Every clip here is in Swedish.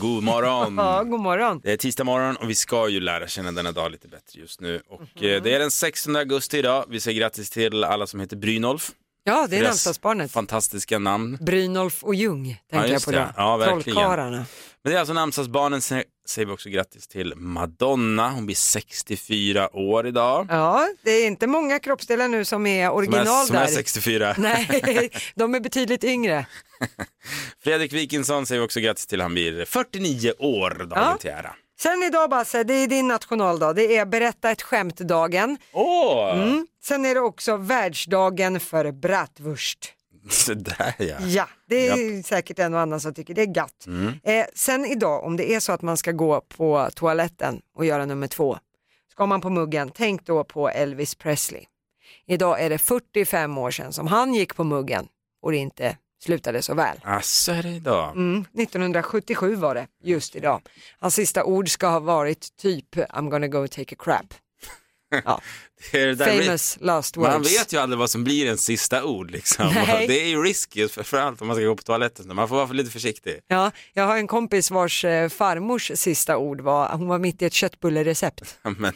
god morgon. Ja, god morgon. Det är tisdag morgon och vi ska ju lära känna denna dag lite bättre just nu. Och eh, det är den 16 augusti idag. Vi säger grattis till alla som heter Brynolf. Ja, det är namnsdagsbarnet. Fantastiska namn. Brynolf och Ljung tänker jag just på det. då. Ja, verkligen. Trollkarlarna. Men det är alltså namnsdagsbarnen. Säger vi också grattis till Madonna. Hon blir 64 år idag. Ja, det är inte många kroppsdelar nu som är Som original är, som där. är 64. Nej, de är betydligt yngre. Fredrik Wikingsson säger vi också grattis till. Han blir 49 år dagen Ja. till ära. Sen idag Basse, det är din nationaldag. Det är berätta ett skämt-dagen. Åh! Mm. Sen är det också världsdagen för bratwurst. Så där ja. Ja, det är säkert en och annan som tycker det är gott. Mm. Eh, sen idag, om det är så att man ska gå på toaletten och göra nummer två, ska man på muggen, tänk då på Elvis Presley. Idag är det 45 år sedan som han gick på muggen och det inte slutade så väl. Asså är det idag. Mm, 1977 var det, just idag. Hans sista ord ska ha varit typ I'm gonna go take a crap. Ja, Det det famous last words. Man vet ju aldrig vad som blir en sista ord liksom. Det är ju risky framförallt om man ska gå på toaletten. Man får vara lite försiktig. Ja, jag har en kompis vars eh, farmors sista ord var, hon var mitt i ett köttbullerecept. Men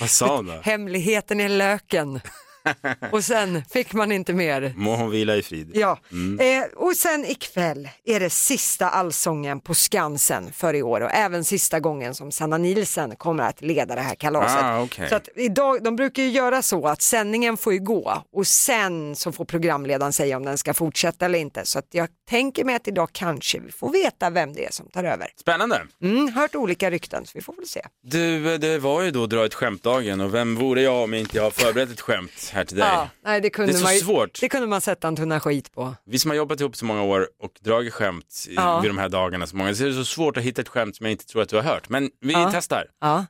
vad sa hon då? Hemligheten är löken. och sen fick man inte mer. Må hon vila i frid. Ja, eh, och sen ikväll är det sista allsången på Skansen för i år och även sista gången som Sanna Nilsen kommer att leda det här kalaset. Ah, okej. Så att idag, de brukar ju göra så att sändningen får ju gå och sen så får programledaren säga om den ska fortsätta eller inte. Så att jag tänker mig att idag kanske vi får veta vem det är som tar över. Spännande. Mm, hört olika rykten så vi får väl se. Du, det var ju då dra ett skämtdagen och vem vore jag om jag inte har förberett ett skämt här till dig? Ja, nej, det, kunde Det är så man, ju- svårt. Det kunde man sätta en tunna skit på. Vi som har jobbat ihop så många år och dragit skämt i- Ja. vid de här dagarna så många, så är det så svårt att hitta ett skämt som jag inte tror att du har hört. Men vi Ja. testar. Ja.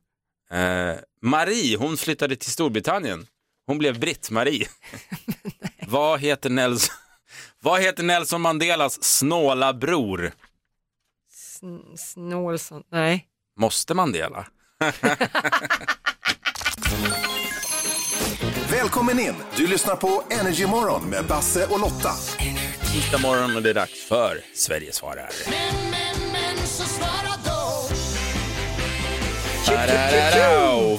Eh, Marie, hon flyttade till Storbritannien. Hon blev Britt-Marie. Vad heter Nelson? Vad heter Nelson Mandelas snåla bror? Sn- Snålsson, nej. Måste Mandela? Välkommen in! Du lyssnar på Energy Morgon med Basse och Lotta. Tisdag morgon och det är dags för Sverige svarar.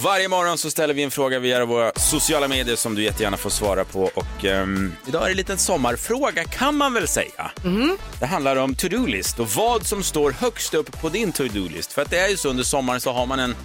Varje morgon så ställer vi en fråga via våra sociala medier som du jättegärna får svara på och ehm, idag är det en liten sommarfråga kan man väl säga. Det handlar om to-do-list och vad som står högst upp på din to-do-list. För att det är ju så under sommaren så har man en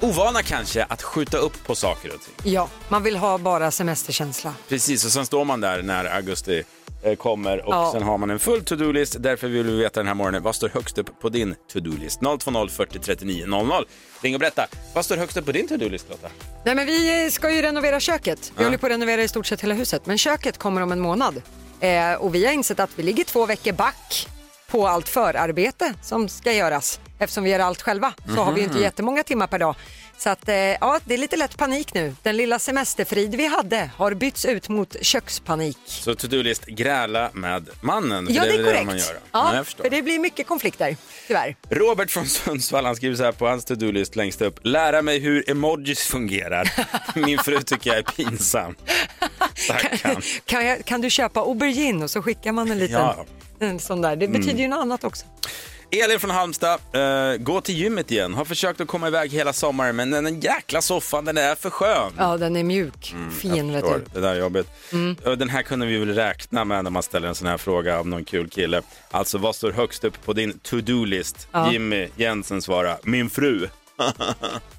ovana kanske att skjuta upp på saker och ting. Ja, man vill ha bara semesterkänsla. Precis, och sen står man där när augusti eh, kommer och Ja. sen har man en full to-do-list. Därför vill vi veta den här morgonen, vad står högst upp på din to-do-list? 020 40 39 00. Ring och berätta, vad står högst upp på din to-do-list Lotta? Nej men vi ska ju renovera köket. Vi Ja. håller på att renovera i stort sett hela huset. Men köket kommer om en månad. Eh, och vi har insett att vi ligger två veckor back på allt förarbete som ska göras. Eftersom vi gör allt själva så har vi inte jättemånga timmar per dag. Så att, eh, ja, det är lite lätt panik nu. Den lilla semesterfrid vi hade har bytts ut mot kökspanik. Så to-do-list, gräla med mannen. Ja, det är väl korrekt. man gör. Ja, för det blir mycket konflikter, tyvärr. Robert från Sundsvall han skriver så här på hans to-do-list längst upp. Lära mig hur emojis fungerar. Min fru tycker jag är pinsam. Stackarn. Kan, kan du köpa aubergine och så skickar man en liten Ja. en sån där. Det betyder ju något annat också. Elin från Halmstad, eh, gå till gymmet igen. Har försökt att komma iväg hela sommaren men den jäkla soffan den är för skön. Ja, den är mjuk. fin Mm, Jag vet du. Mm. Det där är jobbigt. Och Den här kunde vi väl räkna med när man ställer en sån här fråga om någon kul kille. Alltså vad står högst upp på din to-do-list? Ja. Jimmy Jensen svarar, min fru.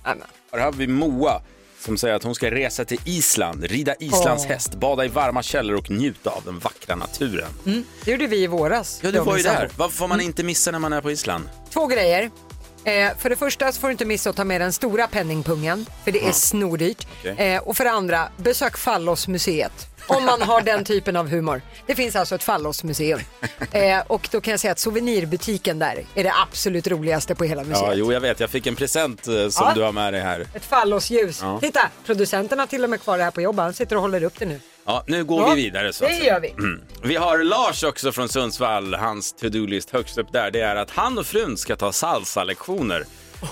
Här har vi Moa som säger att hon ska resa till Island, rida Islands Åh. häst, bada i varma källor och njuta av den vackra naturen. Det gjorde vi i våras. Ja, du var ju där. Vad får man inte missa när man är på Island? Två grejer. Eh, för det första så får du inte missa att ta med den stora penningpungen, för det är snordyrt. Okej. Eh, och för det andra, besök Fallosmuseet. Om man har den typen av humor. Det finns alltså ett Fallosmuseum. Eh, och då kan jag säga att souvenirbutiken där är det absolut roligaste på hela museet. Ja, jo, jag vet. Jag fick en present eh, som Ja. du har med dig här. Ett fallosljus. Ja. Titta, producenten har till och med kvar det här på jobbet. Han sitter och håller upp det nu. Ja, nu går Ja, vi vidare. Så det säga. gör vi. Mm. Vi har Lars också från Sundsvall. Hans to-do-list högst upp där, det är att han och frun ska ta salsa-lektioner.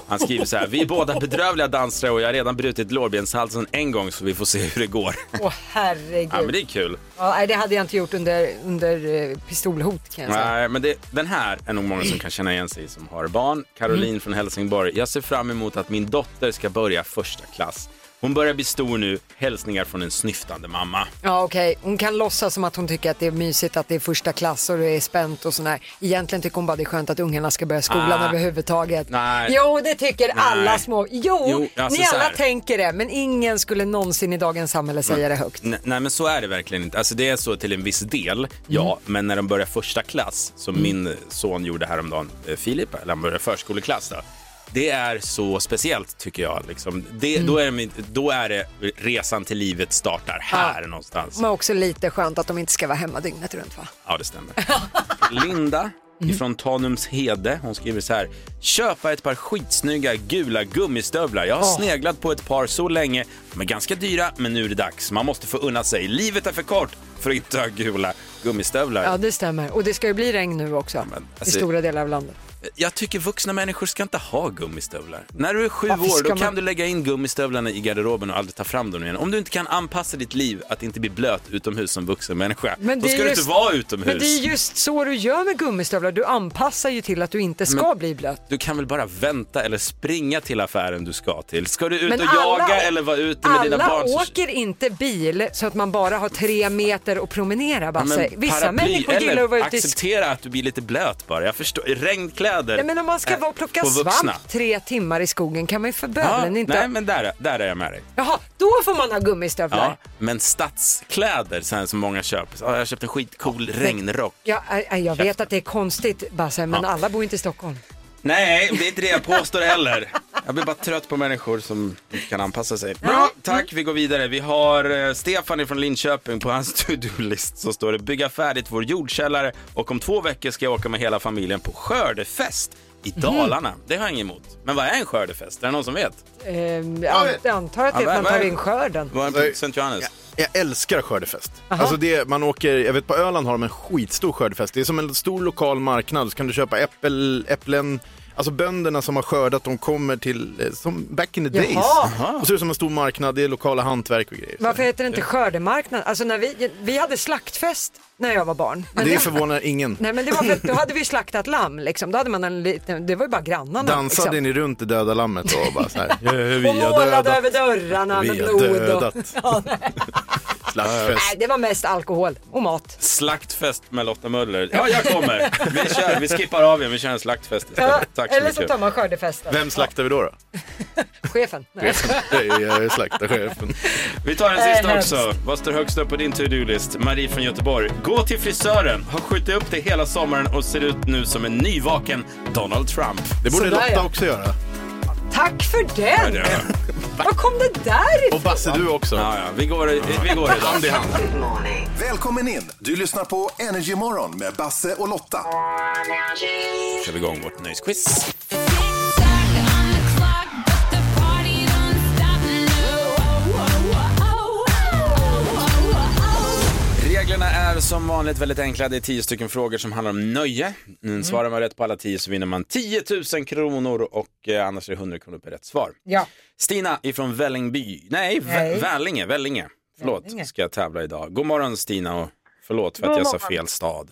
Han skriver så här, vi är båda bedrövliga dansare och jag har redan brutit lårbenshalsen en gång så vi får se hur det går. Åh herregud. Ja men det är kul. Ja, nej, det hade jag inte gjort under, under eh, pistolhot kan jag säga. Nej, men det, den här är nog många som kan känna igen sig som har barn. Caroline Mm. från Helsingborg. Jag ser fram emot att min dotter ska börja första klass. Hon börjar bli stor nu. Hälsningar från en snyftande mamma. Ja okej, hon kan låtsas som att hon tycker att det är mysigt att det är första klass och det är spänt och sådär. Egentligen tycker hon bara det är skönt att ungarna ska börja skolan Ah. överhuvudtaget. Nej. Jo det tycker alla små. Jo, Jo, alltså ni så alla här. tänker det men ingen skulle någonsin i dagens samhälle säga det högt. N- nej men så är det verkligen inte. Alltså det är så till en viss del, ja. Mm. Men när de börjar första klass, som min son gjorde häromdagen, eh, Filip, eller han börjar förskoleklass då. Det är så speciellt tycker jag. Liksom. Det, Mm. då, är det, då är det resan till livet startar här någonstans. Men också lite skönt att de inte ska vara hemma dygnet runt va? Ja, det stämmer. Linda ifrån Tanums Hede, hon skriver så här. Köpa ett par skitsnygga gula gummistövlar. Jag har Åh. sneglat på ett par så länge. De är ganska dyra, men nu är det dags. Man måste få unna sig. Livet är för kort för att inte ha gula gummistövlar. Ja det stämmer och det ska ju bli regn nu också men, i alltså- stora delar av landet. Jag tycker vuxna människor ska inte ha gummistövlar. När du är sju Varför år, då kan man- du lägga in gummistövlarna i garderoben och aldrig ta fram dem igen. Om du inte kan anpassa ditt liv att inte bli blöt utomhus som vuxen människa, Men då ska är du just- inte vara utomhus. Men det är just så du gör med gummistövlar, du anpassar ju till att du inte ska Men- bli blöt. Du kan väl bara vänta eller springa till affären du ska till. Ska du ut Men och alla- jaga eller vara ute med dina Alla barn? så- åker inte bil så att man bara har tre meter att promenera Ja, Basse. men Vissa människor gillar att vara ute i acceptera att du blir lite blöt bara. Jag förstår. Regnkläder. Nej, men om man ska är vara och plocka på vuxna. svamp tre timmar i skogen kan man ju för Ja, bövelen inte... Nej, men där, där är jag med dig. Jaha, då får man ha gummistövlar. Ja, men stadskläder sen som många köper. Ja, jag har köpt en skitcool regnrock. Ja, ä- ä, jag vet att det är konstigt Basse, men Ja. alla bor inte i Stockholm. Nej, det är inte det jag påstår heller. Jag blir bara trött på människor som inte kan anpassa sig. Bra, tack. Vi går vidare. Vi har eh, Stefan från Linköping på hans to-do-list. Så står det bygga färdigt vår jordkällare och om två veckor ska jag åka med hela familjen på skördefest i Mhm. Dalarna. Det har jag inget emot. Men vad är en skördefest? Är det någon som vet? Ehm, jag antar att det är att man tar in skörden. Vad är St. Johannes? Jag älskar skördefest. Alltså det, man åker, jag vet på Öland har de en skitstor skördefest. Det är som en stor lokal marknad. Så kan du köpa äppel, äpplen. Alltså bönderna som har skördat, de kommer till, eh, som back in the days. Jaha. Och så är det som en stor marknad, det är lokala hantverk och grejer. Varför heter det inte skördemarknad? Alltså när vi, vi hade slaktfest när jag var barn. Men Det förvånar ingen. Nej men det var för att då hade vi slaktat lamm liksom. Då hade man en liten, det var ju bara grannarna. Dansade liksom. ni runt det döda lammet och bara så här, "Ja, vi Och målade dödat, över dörrarna med vi har blod. Och... Ja. Slaktfest. nej, det var mest alkohol och mat. Slaktfest med Lotta Möller. Ja, jag kommer. Vi kör, vi skippar av igen. Vi kör en slaktfest istället. Ja, Tack så eller så mycket. tar man skördefesten. Vem slaktar vi då? då? Chefen. Nej. Det är eh, slaktarchefen. Vi tar den Äh, sista hemskt. också. Vad står högst upp på din to-do-list? Marie från Göteborg. Gå till frisören. Har skjutit upp det hela sommaren och ser ut nu som en nyvaken Donald Trump. Det borde Sådär, Lotta ja. också göra. Tack för den! Var kom det där ifrån? Och Basse, du också. Ja, ja. Vi går, vi går. Hand i hand. Välkommen in! Du lyssnar på Energy Morgon med Basse och Lotta. kör vi igång vårt nöjesquiz. Är som vanligt väldigt enkla. Det är tio stycken frågor som handlar om nöje. Mm. Svarar man rätt på alla tio så vinner man 10 000 kronor och eh, annars är det 100 kronor per rätt svar. Ja. Stina ifrån Vällingby, nej, Vä- Nej. Vällinge, Vällinge. Förlåt, Vällinge. ska jag tävla idag. God morgon Stina och förlåt för att jag sa fel stad.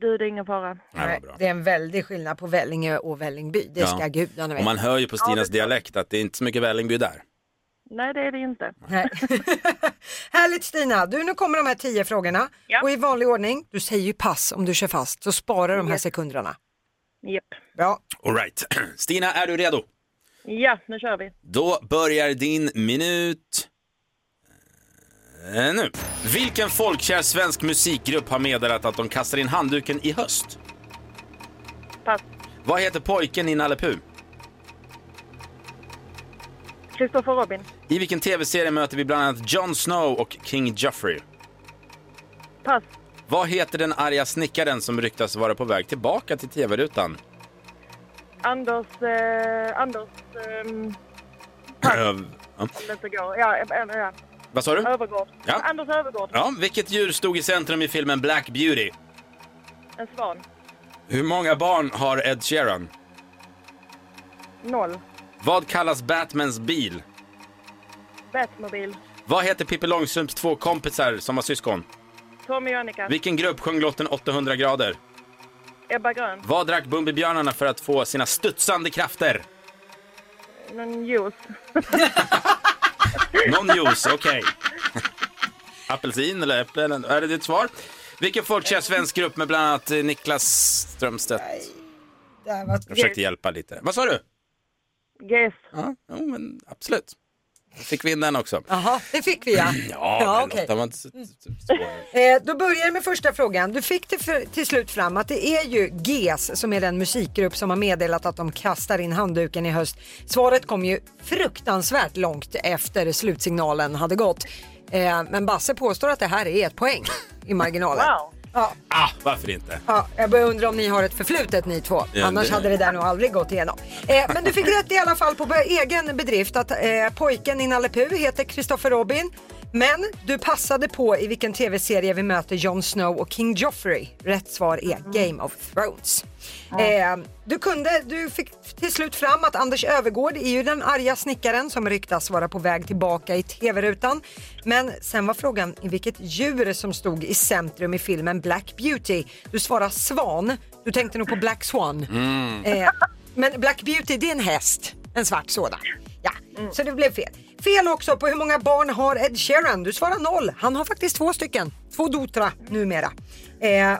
Du, det är ingen fara. Nej, det är en väldig skillnad på Vällinge och Vällingby. Det Ja. ska gudarna Och veta. man hör ju på Stinas klart. dialekt att det är inte så mycket Vällingby där. Nej, det är det inte. Nej. Härligt Stina, du nu kommer de här tio frågorna Ja. och i vanlig ordning, du säger ju pass om du kör fast så sparar de här sekunderna. Japp. Bra. All right. Stina, är du redo? Ja, nu kör vi. Då börjar din minut eh, nu. Vilken folkkär svensk musikgrupp har meddelat att de kastar in handduken i höst? Pass. Vad heter pojken i Nalle Puh? Kristoffer Robin. I vilken tv-serie möter vi bland annat Jon Snow och King Joffrey? Pass. Vad heter den arga snickaren som ryktas vara på väg tillbaka till tv-rutan? Anders... Eh, Anders... ehm, Öv- ja. Ja, eh, eh, ja. Vad sa du? Övergård. Ja. Anders Övergård. Ja, vilket djur stod i centrum i filmen Black Beauty? En svan. Hur många barn har Ed Sheeran? Noll. Vad kallas Batmans bil? Batmobil. Vad heter Pippi Långstrumps två kompisar som har syskon? Tommy och Annika. Vilken grupp sjöng låten 800 grader? Ebba Grön. Vad drack Bumbibjörnarna för att få sina studsande krafter? Någon juice. Någon juice, okej. Apelsin eller äpple? eller- Är det ditt svar? Vilken folkkär svensk grupp med bland annat eh, Niklas Strömstedt? Jag försökte hjälpa lite. Vad sa du? GES. Ja, jo, men absolut. Fick vi in den också. Jaha, det fick vi ja. Ja, Ja, men så, svår. Eh, då börjar jag med första frågan. Du fick till, för, till slut fram att det är ju GES som är den musikgrupp som har meddelat att de kastar in handduken i höst. Svaret kom ju fruktansvärt långt efter slutsignalen hade gått. Eh, men Basse påstår att det här är ett poäng i marginalen. Wow. Ja, Ah, varför inte? Ja, jag börjar undra om ni har ett förflutet ni två. Ja, Annars det- hade det där nog aldrig gått igenom. Eh, men du fick rätt i alla fall på egen bedrift att eh, pojken i Nalle heter Christopher Robin. Men du passade på i vilken tv-serie vi möter Jon Snow och King Joffrey. Rätt svar är Game of Thrones. Eh, du, kunde, du fick till slut fram att Anders Övergård är ju den arga snickaren som ryktas vara på väg tillbaka i tv-rutan. Men sen var frågan i vilket djur som stod i centrum i filmen Black Beauty. Du svarar svan. Du tänkte nog på Black Swan. Eh, men Black Beauty det är en häst, en svart sådan. Ja, så det blev fel. Fel också på hur många barn har Ed Sheeran? Du svarar noll. Han har faktiskt två stycken. Två dotra numera. Eh,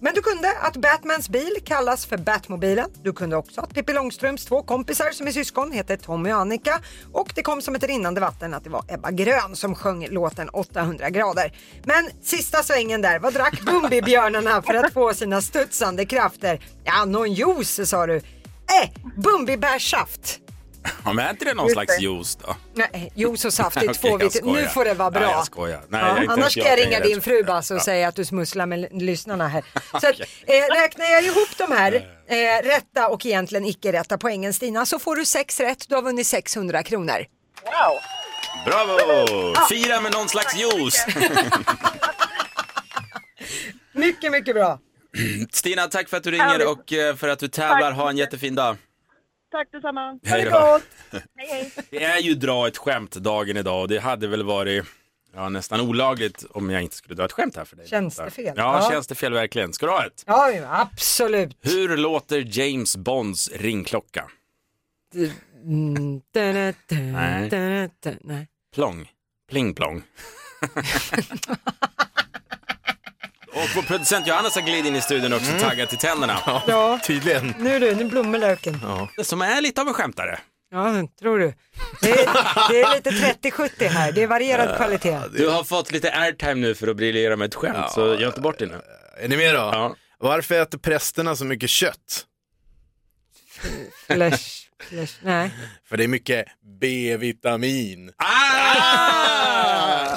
men du kunde att Batmans bil kallas för Batmobilen. Du kunde också att Pippi Långstrumps två kompisar som är syskon heter Tommy och Annika. Och det kom som ett rinnande vatten att det var Ebba Grön som sjöng låten 800 grader. Men sista svängen där, vad drack Bumbibjörnarna för att få sina studsande krafter? Ja, någon juice sa du. Eh, Bumbibärssaft. Ja, men är inte det någon Just slags det. juice då? Nej, juice och saft är Okej, två jag vit. skojar. Nu får det vara bra. Nej, jag skojar. Nej, Ja, jag- inte annars ska jag jag ringa din fru Basse och Ja. säga att du smusslar med lyssnarna här. Så att, eh, räknar jag ihop de här eh, rätta och egentligen icke rätta poängen Stina så får du sex rätt. Du har vunnit 600 kronor. Wow. Bravo! Fira med någon slags juice! Mycket, mycket bra. Stina, tack för att du ringer och eh, för att du tävlar. Ha en jättefin dag. Tack detsamma. Hej då. gott. Hej hej. Det är ju dra ett skämt dagen idag och det hade väl varit ja, nästan olagligt om jag inte skulle dra ett skämt här för dig. Känns det fel? Ja, Ja. känns det fel verkligen. Ska du ha ett? Ja, absolut. Hur låter James Bonds ringklocka? Mm, da, da, da, Nej. da, da, da. Nej. Plong. Pling plong. och vår producent Johannes har glidit in i studion också, taggad till tänderna. Ja, Tydligen. nu du, nu blommar löken. Som är lite av en skämtare. Ja, tror du. Det är, det är lite 30-70 här, det är varierad kvalitet. Du har fått lite airtime nu för att briljera med ett skämt, så gör inte bort det nu. Är ni med då? Ja. Varför äter prästerna så mycket kött? Flash, flash, nej. För det är mycket B-vitamin. Ah!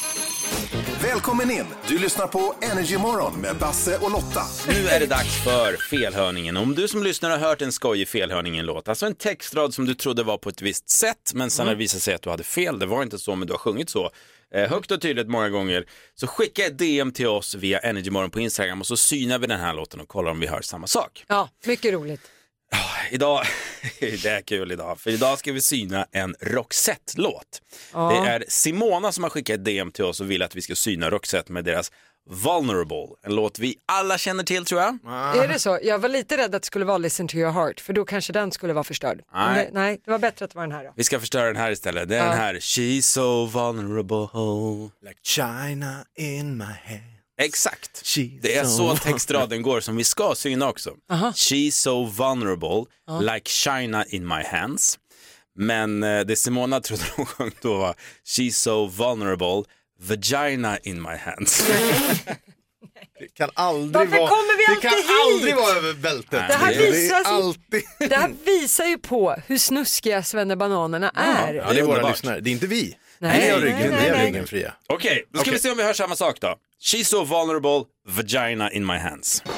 Välkommen in! Du lyssnar på Energy Morgon med Basse och Lotta. Nu är det dags för felhörningen. Om du som lyssnar har hört en skojig felhörningen-låt, alltså en textrad som du trodde var på ett visst sätt, men sen har det visat sig att du hade fel, det var inte så, men du har sjungit så, eh, högt och tydligt många gånger, så skicka ett DM till oss via Energymorgon på Instagram och så synar vi den här låten och kollar om vi hör samma sak. Ja, mycket roligt. Idag, det är kul idag, för idag ska vi syna en Roxette-låt. Det är Simona som har skickat ett DM till oss och vill att vi ska syna Roxette med deras Vulnerable, en låt vi alla känner till tror jag. Är det så? Jag var lite rädd att det skulle vara Listen to your heart, för då kanske den skulle vara förstörd. Nej. Det, nej, det var bättre att det var den här då. Vi ska förstöra den här istället. Det är den här She's so vulnerable. Like China in my hand. Exakt. She's Det är so så textraden går som vi ska syna också. She's so vulnerable, like China in my hands. Men eh, det Simona trodde hon sjöng då var She's so vulnerable, vagina in my hands. Det kan aldrig Varför vara, kommer vi det kan alltid hit? aldrig vara över bältet. Det här det är visar alltid... Det här visar ju på hur snuskiga svennebananerna är. Ja, det är våra lyssnare. Det är inte vi. Nej, nej, ryggen, nej, vi har nej. ryggen fria. Okej, då ska vi se om vi hör samma sak då. She's so vulnerable, vagina in my hands.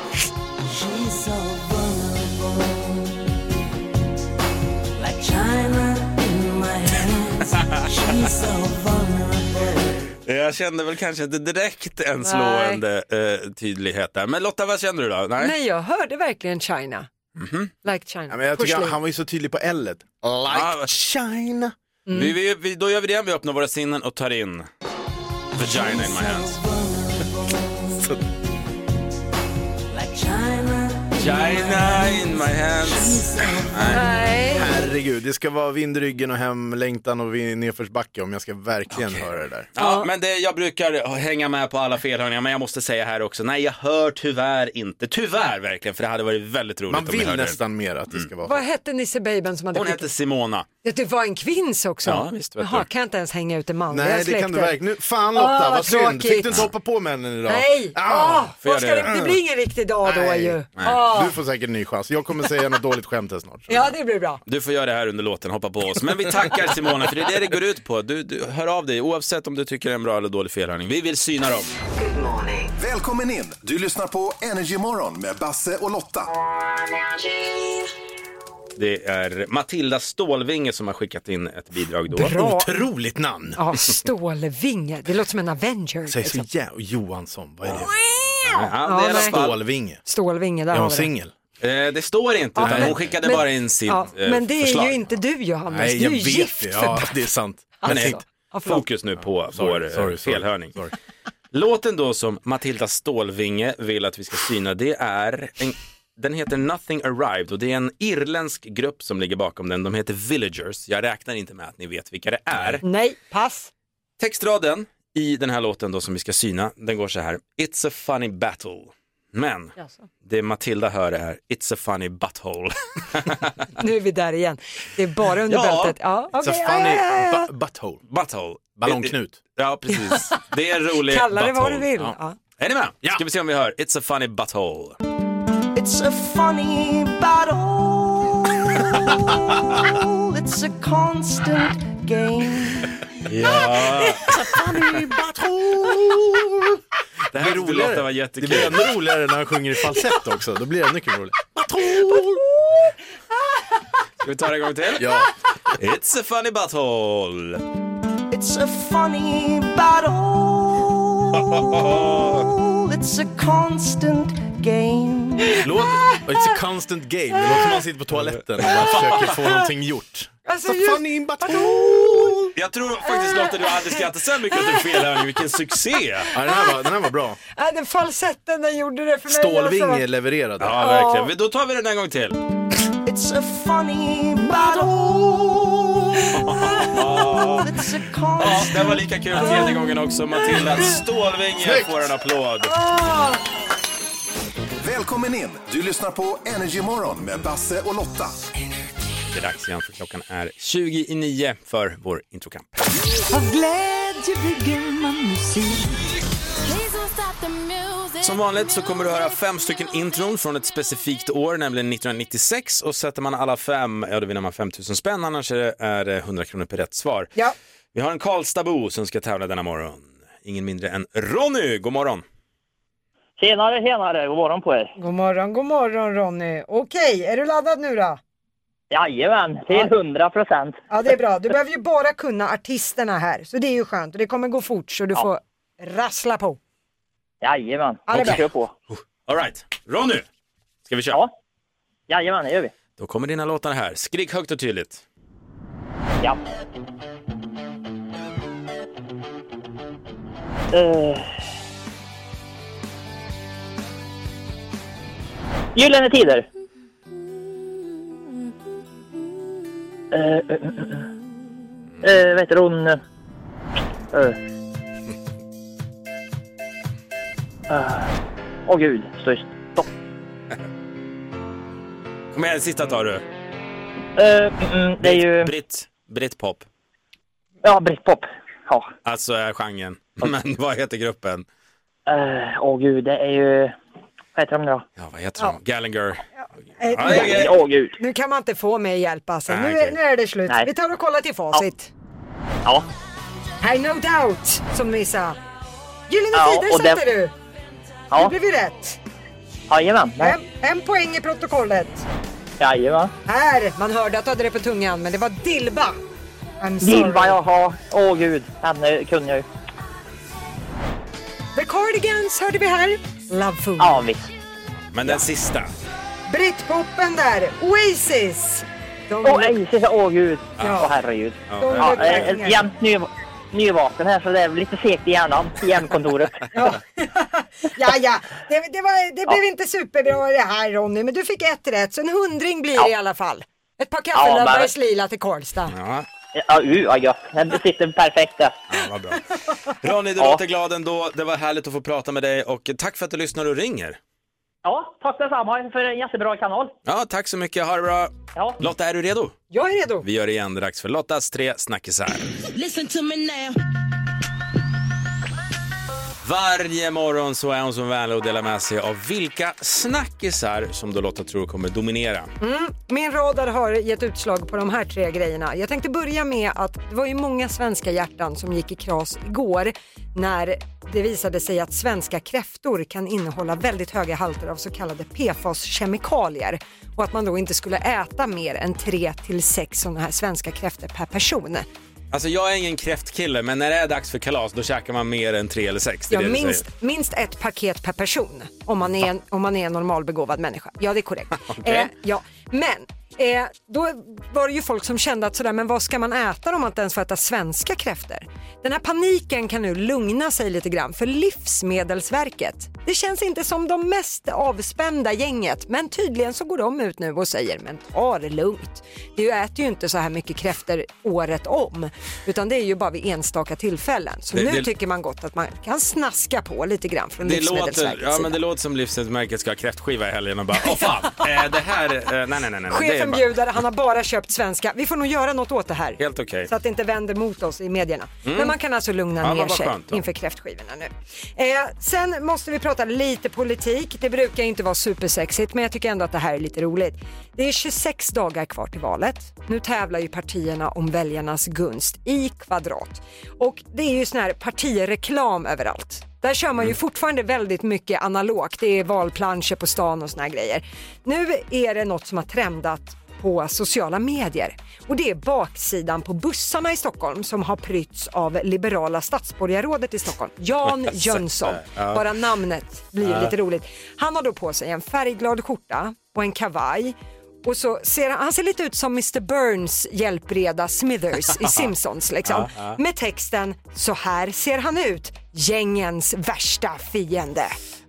Jag kände väl kanske inte direkt en slående eh, tydlighet där. Men Lotta, vad känner du då? Nej? Nej, jag hörde verkligen China. Like China. Ja, men jag tycker han, han var ju så tydlig på L. Like Ah, China. Vi, vi, vi, då gör vi det, vi öppnar våra sinnen och tar in vagina in my hands. China in my hands. Nej. Herregud, det ska vara vindryggen och hemlängtan och vi- nedförsbacke om jag ska verkligen höra det där. Ja, men det, jag brukar hänga med på alla felhörningar, men jag måste säga här också, nej jag hör tyvärr inte, tyvärr verkligen, för det hade varit väldigt roligt Man om jag vill nästan mer att det ska vara Vad hette Nisse Babyn som hade det. Hon heter Simona. Det det var en kvinns också? Ja, visst, vet Jaha, du. kan jag inte ens hänga ut det manliga Nej, det kan du verkligen. Nu, fan Lotta, Åh, vad vad synd. tråkigt. Fick du inte hoppa på männen idag? Nej! Ah, Åh, får vad jag ska det? det, det blir ingen riktig dag då Nej. ju. Nej. Åh. Du får säkert en ny chans. Jag kommer säga något dåligt skämt här snart. Ja, det blir bra. Du får göra det här under låten, hoppa på oss. Men vi tackar Simona, för det är det det går ut på. Du, du hör av dig, oavsett om du tycker det är en bra eller dålig felhörning. Vi vill syna dem. Välkommen in! Du lyssnar på Energy Morgon med Basse och Lotta. Det är Matilda Stålvinge som har skickat in ett bidrag då. Bra. Otroligt namn. Ja, Stålvinge. Det låter som en Avenger. Säg så liksom. jävla... Johansson, vad är det? Ja, det är Stålvinge. Stålvinge, där Är har hon singel? eh, det står inte, utan men- hon skickade men- bara in sitt ja, eh, Men det är förslag. ju inte du Johannes, Nej, du är vet gift det. Ja, det är sant. Men Alltså. nej, Ja, förlåt. fokus nu på Sorry, vår eh, sorry, sorry, felhörning. sorry. Låten då som Matilda Stålvinge vill att vi ska syna, det är en, den heter Nothing Arrived och det är en irländsk grupp som ligger bakom den. De heter Villagers. Jag räknar inte med att ni vet vilka det är. Nej, pass. Textraden i den här låten då som vi ska syna, den går så här. It's a funny battle. Men Jaså. det Matilda hör är It's a funny butthole. Nu är vi där igen. Det är bara under Ja. bältet. Ja, It's okej, a funny ja, ja, ja. bu- butthole. butthole. Ballongknut. Ja, precis. Det är en rolig Kalla det vad du vill. Ja. Ja. Är ni med? Ska vi se om vi hör It's a funny butthole. It's a funny battle. It's a constant game. Ja, Funny butthole. det här tyckte Lotta var Det blir jättekul. ännu roligare när han sjunger i falsett också. Då blir det ännu kul roligt. Ska vi ta det en gång till? Ja. It's a funny butthole. It's a funny battle. It's a constant game. Låt, it's a constant game. Det låter som man sitter på toaletten och bara försöker få någonting gjort. Alltså, It's a just- funny butthole. Jag tror faktiskt Lotta, du aldrig skrattat så mycket åt en felhörning. Vilken succé! Ja, den, här var, den här var bra. Nej, den falsetten den gjorde det för mig. Stålvinge Alltså. levererade. Ja, verkligen. Då tar vi den en gång till. It's a funny battle. A Ja, den var lika kul tredje gången också. Matilda Stålvinge får en applåd. Välkommen in! Du lyssnar på Energy Morgon med Basse och Lotta. Det är dags igen för klockan är 20 i 9 för vår introkamp. Av glädje bygger man musik. Som vanligt så kommer du höra fem stycken intron från ett specifikt år, nämligen 1996. Och sätter man alla fem, ja då vinner man 5000 spänn, annars är det 100 kronor per rätt svar. Ja. Vi har en Karlstadbo som ska tävla denna morgon. Ingen mindre än Ronny, god morgon. Tjenare, tjenare, god morgon på er. God morgon, god morgon Ronny. Okej, är du laddad nu då? Jajamän, till 100 procent. Ja, det är bra. Du behöver ju bara kunna artisterna här, så det är ju skönt. Och det kommer gå fort, så du får rassla på. Jajamän, Ja, kör på. All right, Ronny, ska vi köra? Ja, jajamän, det gör vi. Då kommer dina låtar här. Skrik högt och tydligt. Ja. Uh. Gyllene Tider. Uh, uh, uh, uh. Uh, vad heter hon? Uh. Uh. Åh gud, står stopp. Kom igen, sista tar du. Uh, mm, det är ju... Britt, Britpop. Ja, Britpop. Ja. Alltså är genren. Men vad heter gruppen? Eh, Åh gud, det är ju... Vad heter de då? Ja, vad heter de? Gallagher. Eh, Ja, är- Åh gud. Nu kan man inte få mer hjälp alltså. Nej, Nu, är, okej. nu är det slut. Nej. Vi tar och kollar till facit. Ja. I no doubt, som ni sa. Gyllene Ja, Tider och det- sätter du. Ja. blev ju rätt. Jajamän. En, en poäng i protokollet. Jajamän. Här, man hörde att du hade det på tungan, men det var Dilba. I'm sorry. Dilba, jaha. Åh gud. Henne kunde jag ju. The Cardigans hörde vi här. Loveful. Ja, visst. Men den sista. Britpopen där. Oasis. De, Åh, så- åh gud. Ja. Åh herregud. Ja, eh, inga. jämt ny, nyvaken här så det är lite segt i hjärnan. I hjärnkontoret. Ja, ja, ja. Det, det, var, det blev inte superbra det här Ronny, men du fick ett rätt, så en hundring blir det i alla fall. Ett par Ja, kaffelöbbares lila till Karlstad. Ja, Ja, uh, gött. Det sitter perfekt där. ja vad bra. Ronny, du Ja. låter glad ändå. Det var härligt att få prata med dig och tack för att du lyssnar och ringer. Ja, tack detsamma för en jättebra kanal. Ja, tack så mycket. Ha det bra. Ja. Lotta, är du redo? Jag är redo. Vi gör det igen. Det är dags för Lottas tre snackisar. Varje morgon så är hon så vänlig och delar med sig av vilka snackisar som då Lotta tror kommer dominera. Mm, min radar har gett utslag på de här tre grejerna. Jag tänkte börja med att det var ju många svenska hjärtan som gick i kras igår när det visade sig att svenska kräftor kan innehålla väldigt höga halter av så kallade PFAS-kemikalier och att man då inte skulle äta mer än 3 till 6 sådana här svenska kräftor per person. Alltså jag är ingen kräftkille, men när det är dags för kalas då käkar man mer än tre eller sex. Det är Ja, det du säger. minst, minst ett paket per person om man är en, om man är en normalbegåvad människa. Ja, det är korrekt. Okej. eh, ja. Men eh, då var det ju folk som kände att sådär, men vad ska man äta om man inte ens får äta svenska kräftor? Den här paniken kan nu lugna sig lite grann för Livsmedelsverket, det känns inte som de mest avspända gänget, men tydligen så går de ut nu och säger, men ta det lugnt. Du äter ju inte så här mycket kräftor året om, utan det är ju bara vid enstaka tillfällen. Så Det- nu det- tycker man gott att man kan snaska på lite grann från Det Livsmedelsverkets låter, ja, men det låter som Livsmedelsverket ska ha kräftskiva i helgen och bara, åh fan, eh, det här, eh, nej nej nej. nej bjuder, han har bara köpt svenska. Vi får nog göra något åt det här. Helt okej. Så att det inte vänder mot oss i medierna. Men man kan alltså lugna Ja, ner sig skönt då. inför kräftskivorna nu. Eh, sen måste vi prata lite politik. Det brukar inte vara supersexigt men jag tycker ändå att det här är lite roligt. Det är 26 dagar kvar till valet. Nu tävlar ju partierna om väljarnas gunst i kvadrat. Och det är ju sån här partireklam överallt. Där kör man ju fortfarande väldigt mycket analogt. Det är valplanscher på stan och såna här grejer. Nu är det något som har trendat på sociala medier. Och det är baksidan på bussarna i Stockholm som har prytts av liberala stadsborgarrådet i Stockholm, Jan Jönsson. Bara namnet blir ju lite roligt. Han har då på sig en färgglad skjorta och en kavaj. Och så ser han, han ser lite ut som Mr Burns hjälpreda Smithers i Simpsons liksom. Med texten “Så här ser han ut, gängens värsta fiende”.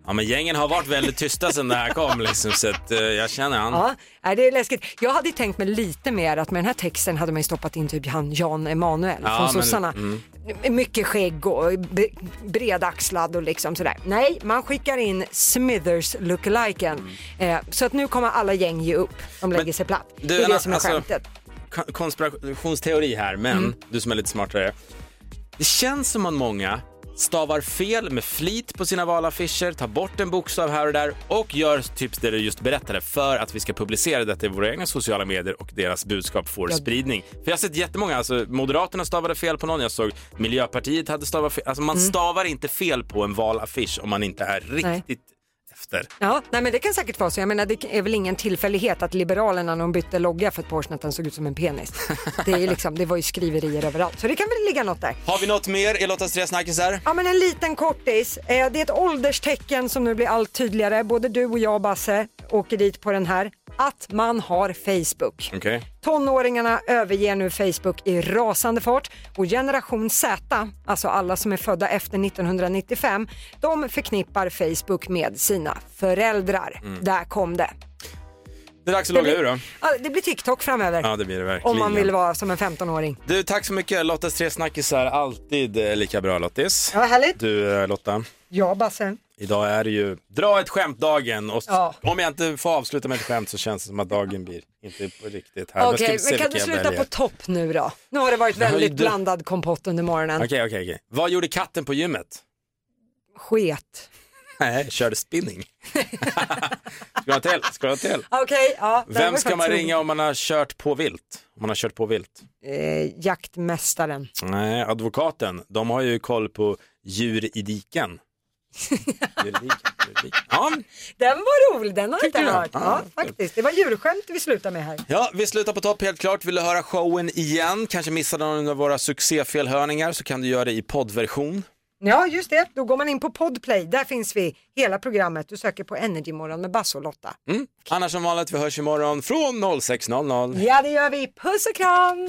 Ja men gängen har varit väldigt tysta sedan det här kom liksom, så att, eh, jag känner han. Ja, det är läskigt. Jag hade tänkt mig lite mer att med den här texten hade man ju stoppat in typ han Jan Emanuel Ja, från men- sossarna. mm. Mycket skägg och b- bredaxlad och liksom sådär. Nej, man skickar in Smithers lookaliken. Eh, så att nu kommer alla gäng ge upp. De lägger sig platt. du, det är Anna, det som är alltså- skämtet. Kon- konspirationsteori här, men Mm. du som är lite smartare. Det känns som att många stavar fel med flit på sina valaffischer, tar bort en bokstav här och där och gör typ det du just berättade för att vi ska publicera detta i våra egna sociala medier och deras budskap får Ja. spridning. För jag har sett jättemånga, alltså Moderaterna stavade fel på någon, jag såg Miljöpartiet hade stavat fel. Alltså man Mm. stavar inte fel på en valaffisch om man inte är riktigt efter. Ja, nej men det kan säkert vara så. Jag menar det är väl ingen tillfällighet att Liberalerna när de bytte logga för ett par år sedan att den såg ut som en penis. Det, är liksom, det var ju skriverier överallt. Så det kan väl ligga något där. Har vi något mer i Lottas tre snackisar? Ja men en liten kortis. Eh, det är ett ålderstecken som nu blir allt tydligare. Både du och jag Basse åker dit på den här. Att man har Facebook. Okej. Tonåringarna överger nu Facebook i rasande fart och generation Z, alltså alla som är födda efter 1995, de förknippar Facebook med sina föräldrar. Mm. Där kom det. Det är dags att logga ur då. Ja, det blir TikTok framöver. Ja det blir det verkligen. om man vill vara som en 15-åring. Du, tack så mycket. Lottas tre snackisar, alltid eh, lika bra Lottis. Ja, härligt. Du eh, Lotta, Ja, Basse. idag är det ju dra ett skämt-dagen och Ja. om jag inte får avsluta med ett skämt så känns det som att dagen blir inte på riktigt här. Okej, vi se men kan du sluta på topp nu då? Nu har det varit väldigt du- blandad kompott under morgonen. Okej, okej, okej. Vad gjorde katten på gymmet? Sket. Nej, körde spinning. ska du ha till? Ska du ha till? Okej, ja. Vem ska man ringa om man har kört på vilt? Om man har kört på vilt? Eh, jaktmästaren. Nej, advokaten. De har ju koll på djur i diken. Ja, Den var rolig, den har jag inte hört. Ja, Ja, faktiskt. Det var djurskämt vi slutar med här. Ja, vi slutar på topp helt klart. Vill du höra showen igen, kanske missade någon av våra succéfelhörningar så kan du göra det i poddversion. Ja, just det. Då går man in på Podplay. Där finns vi, hela programmet. Du söker på Energymorgon med Basse och Lotta. Mm. Annars som vanligt, vi hörs imorgon från 06.00. Ja, det gör vi. Puss och kram!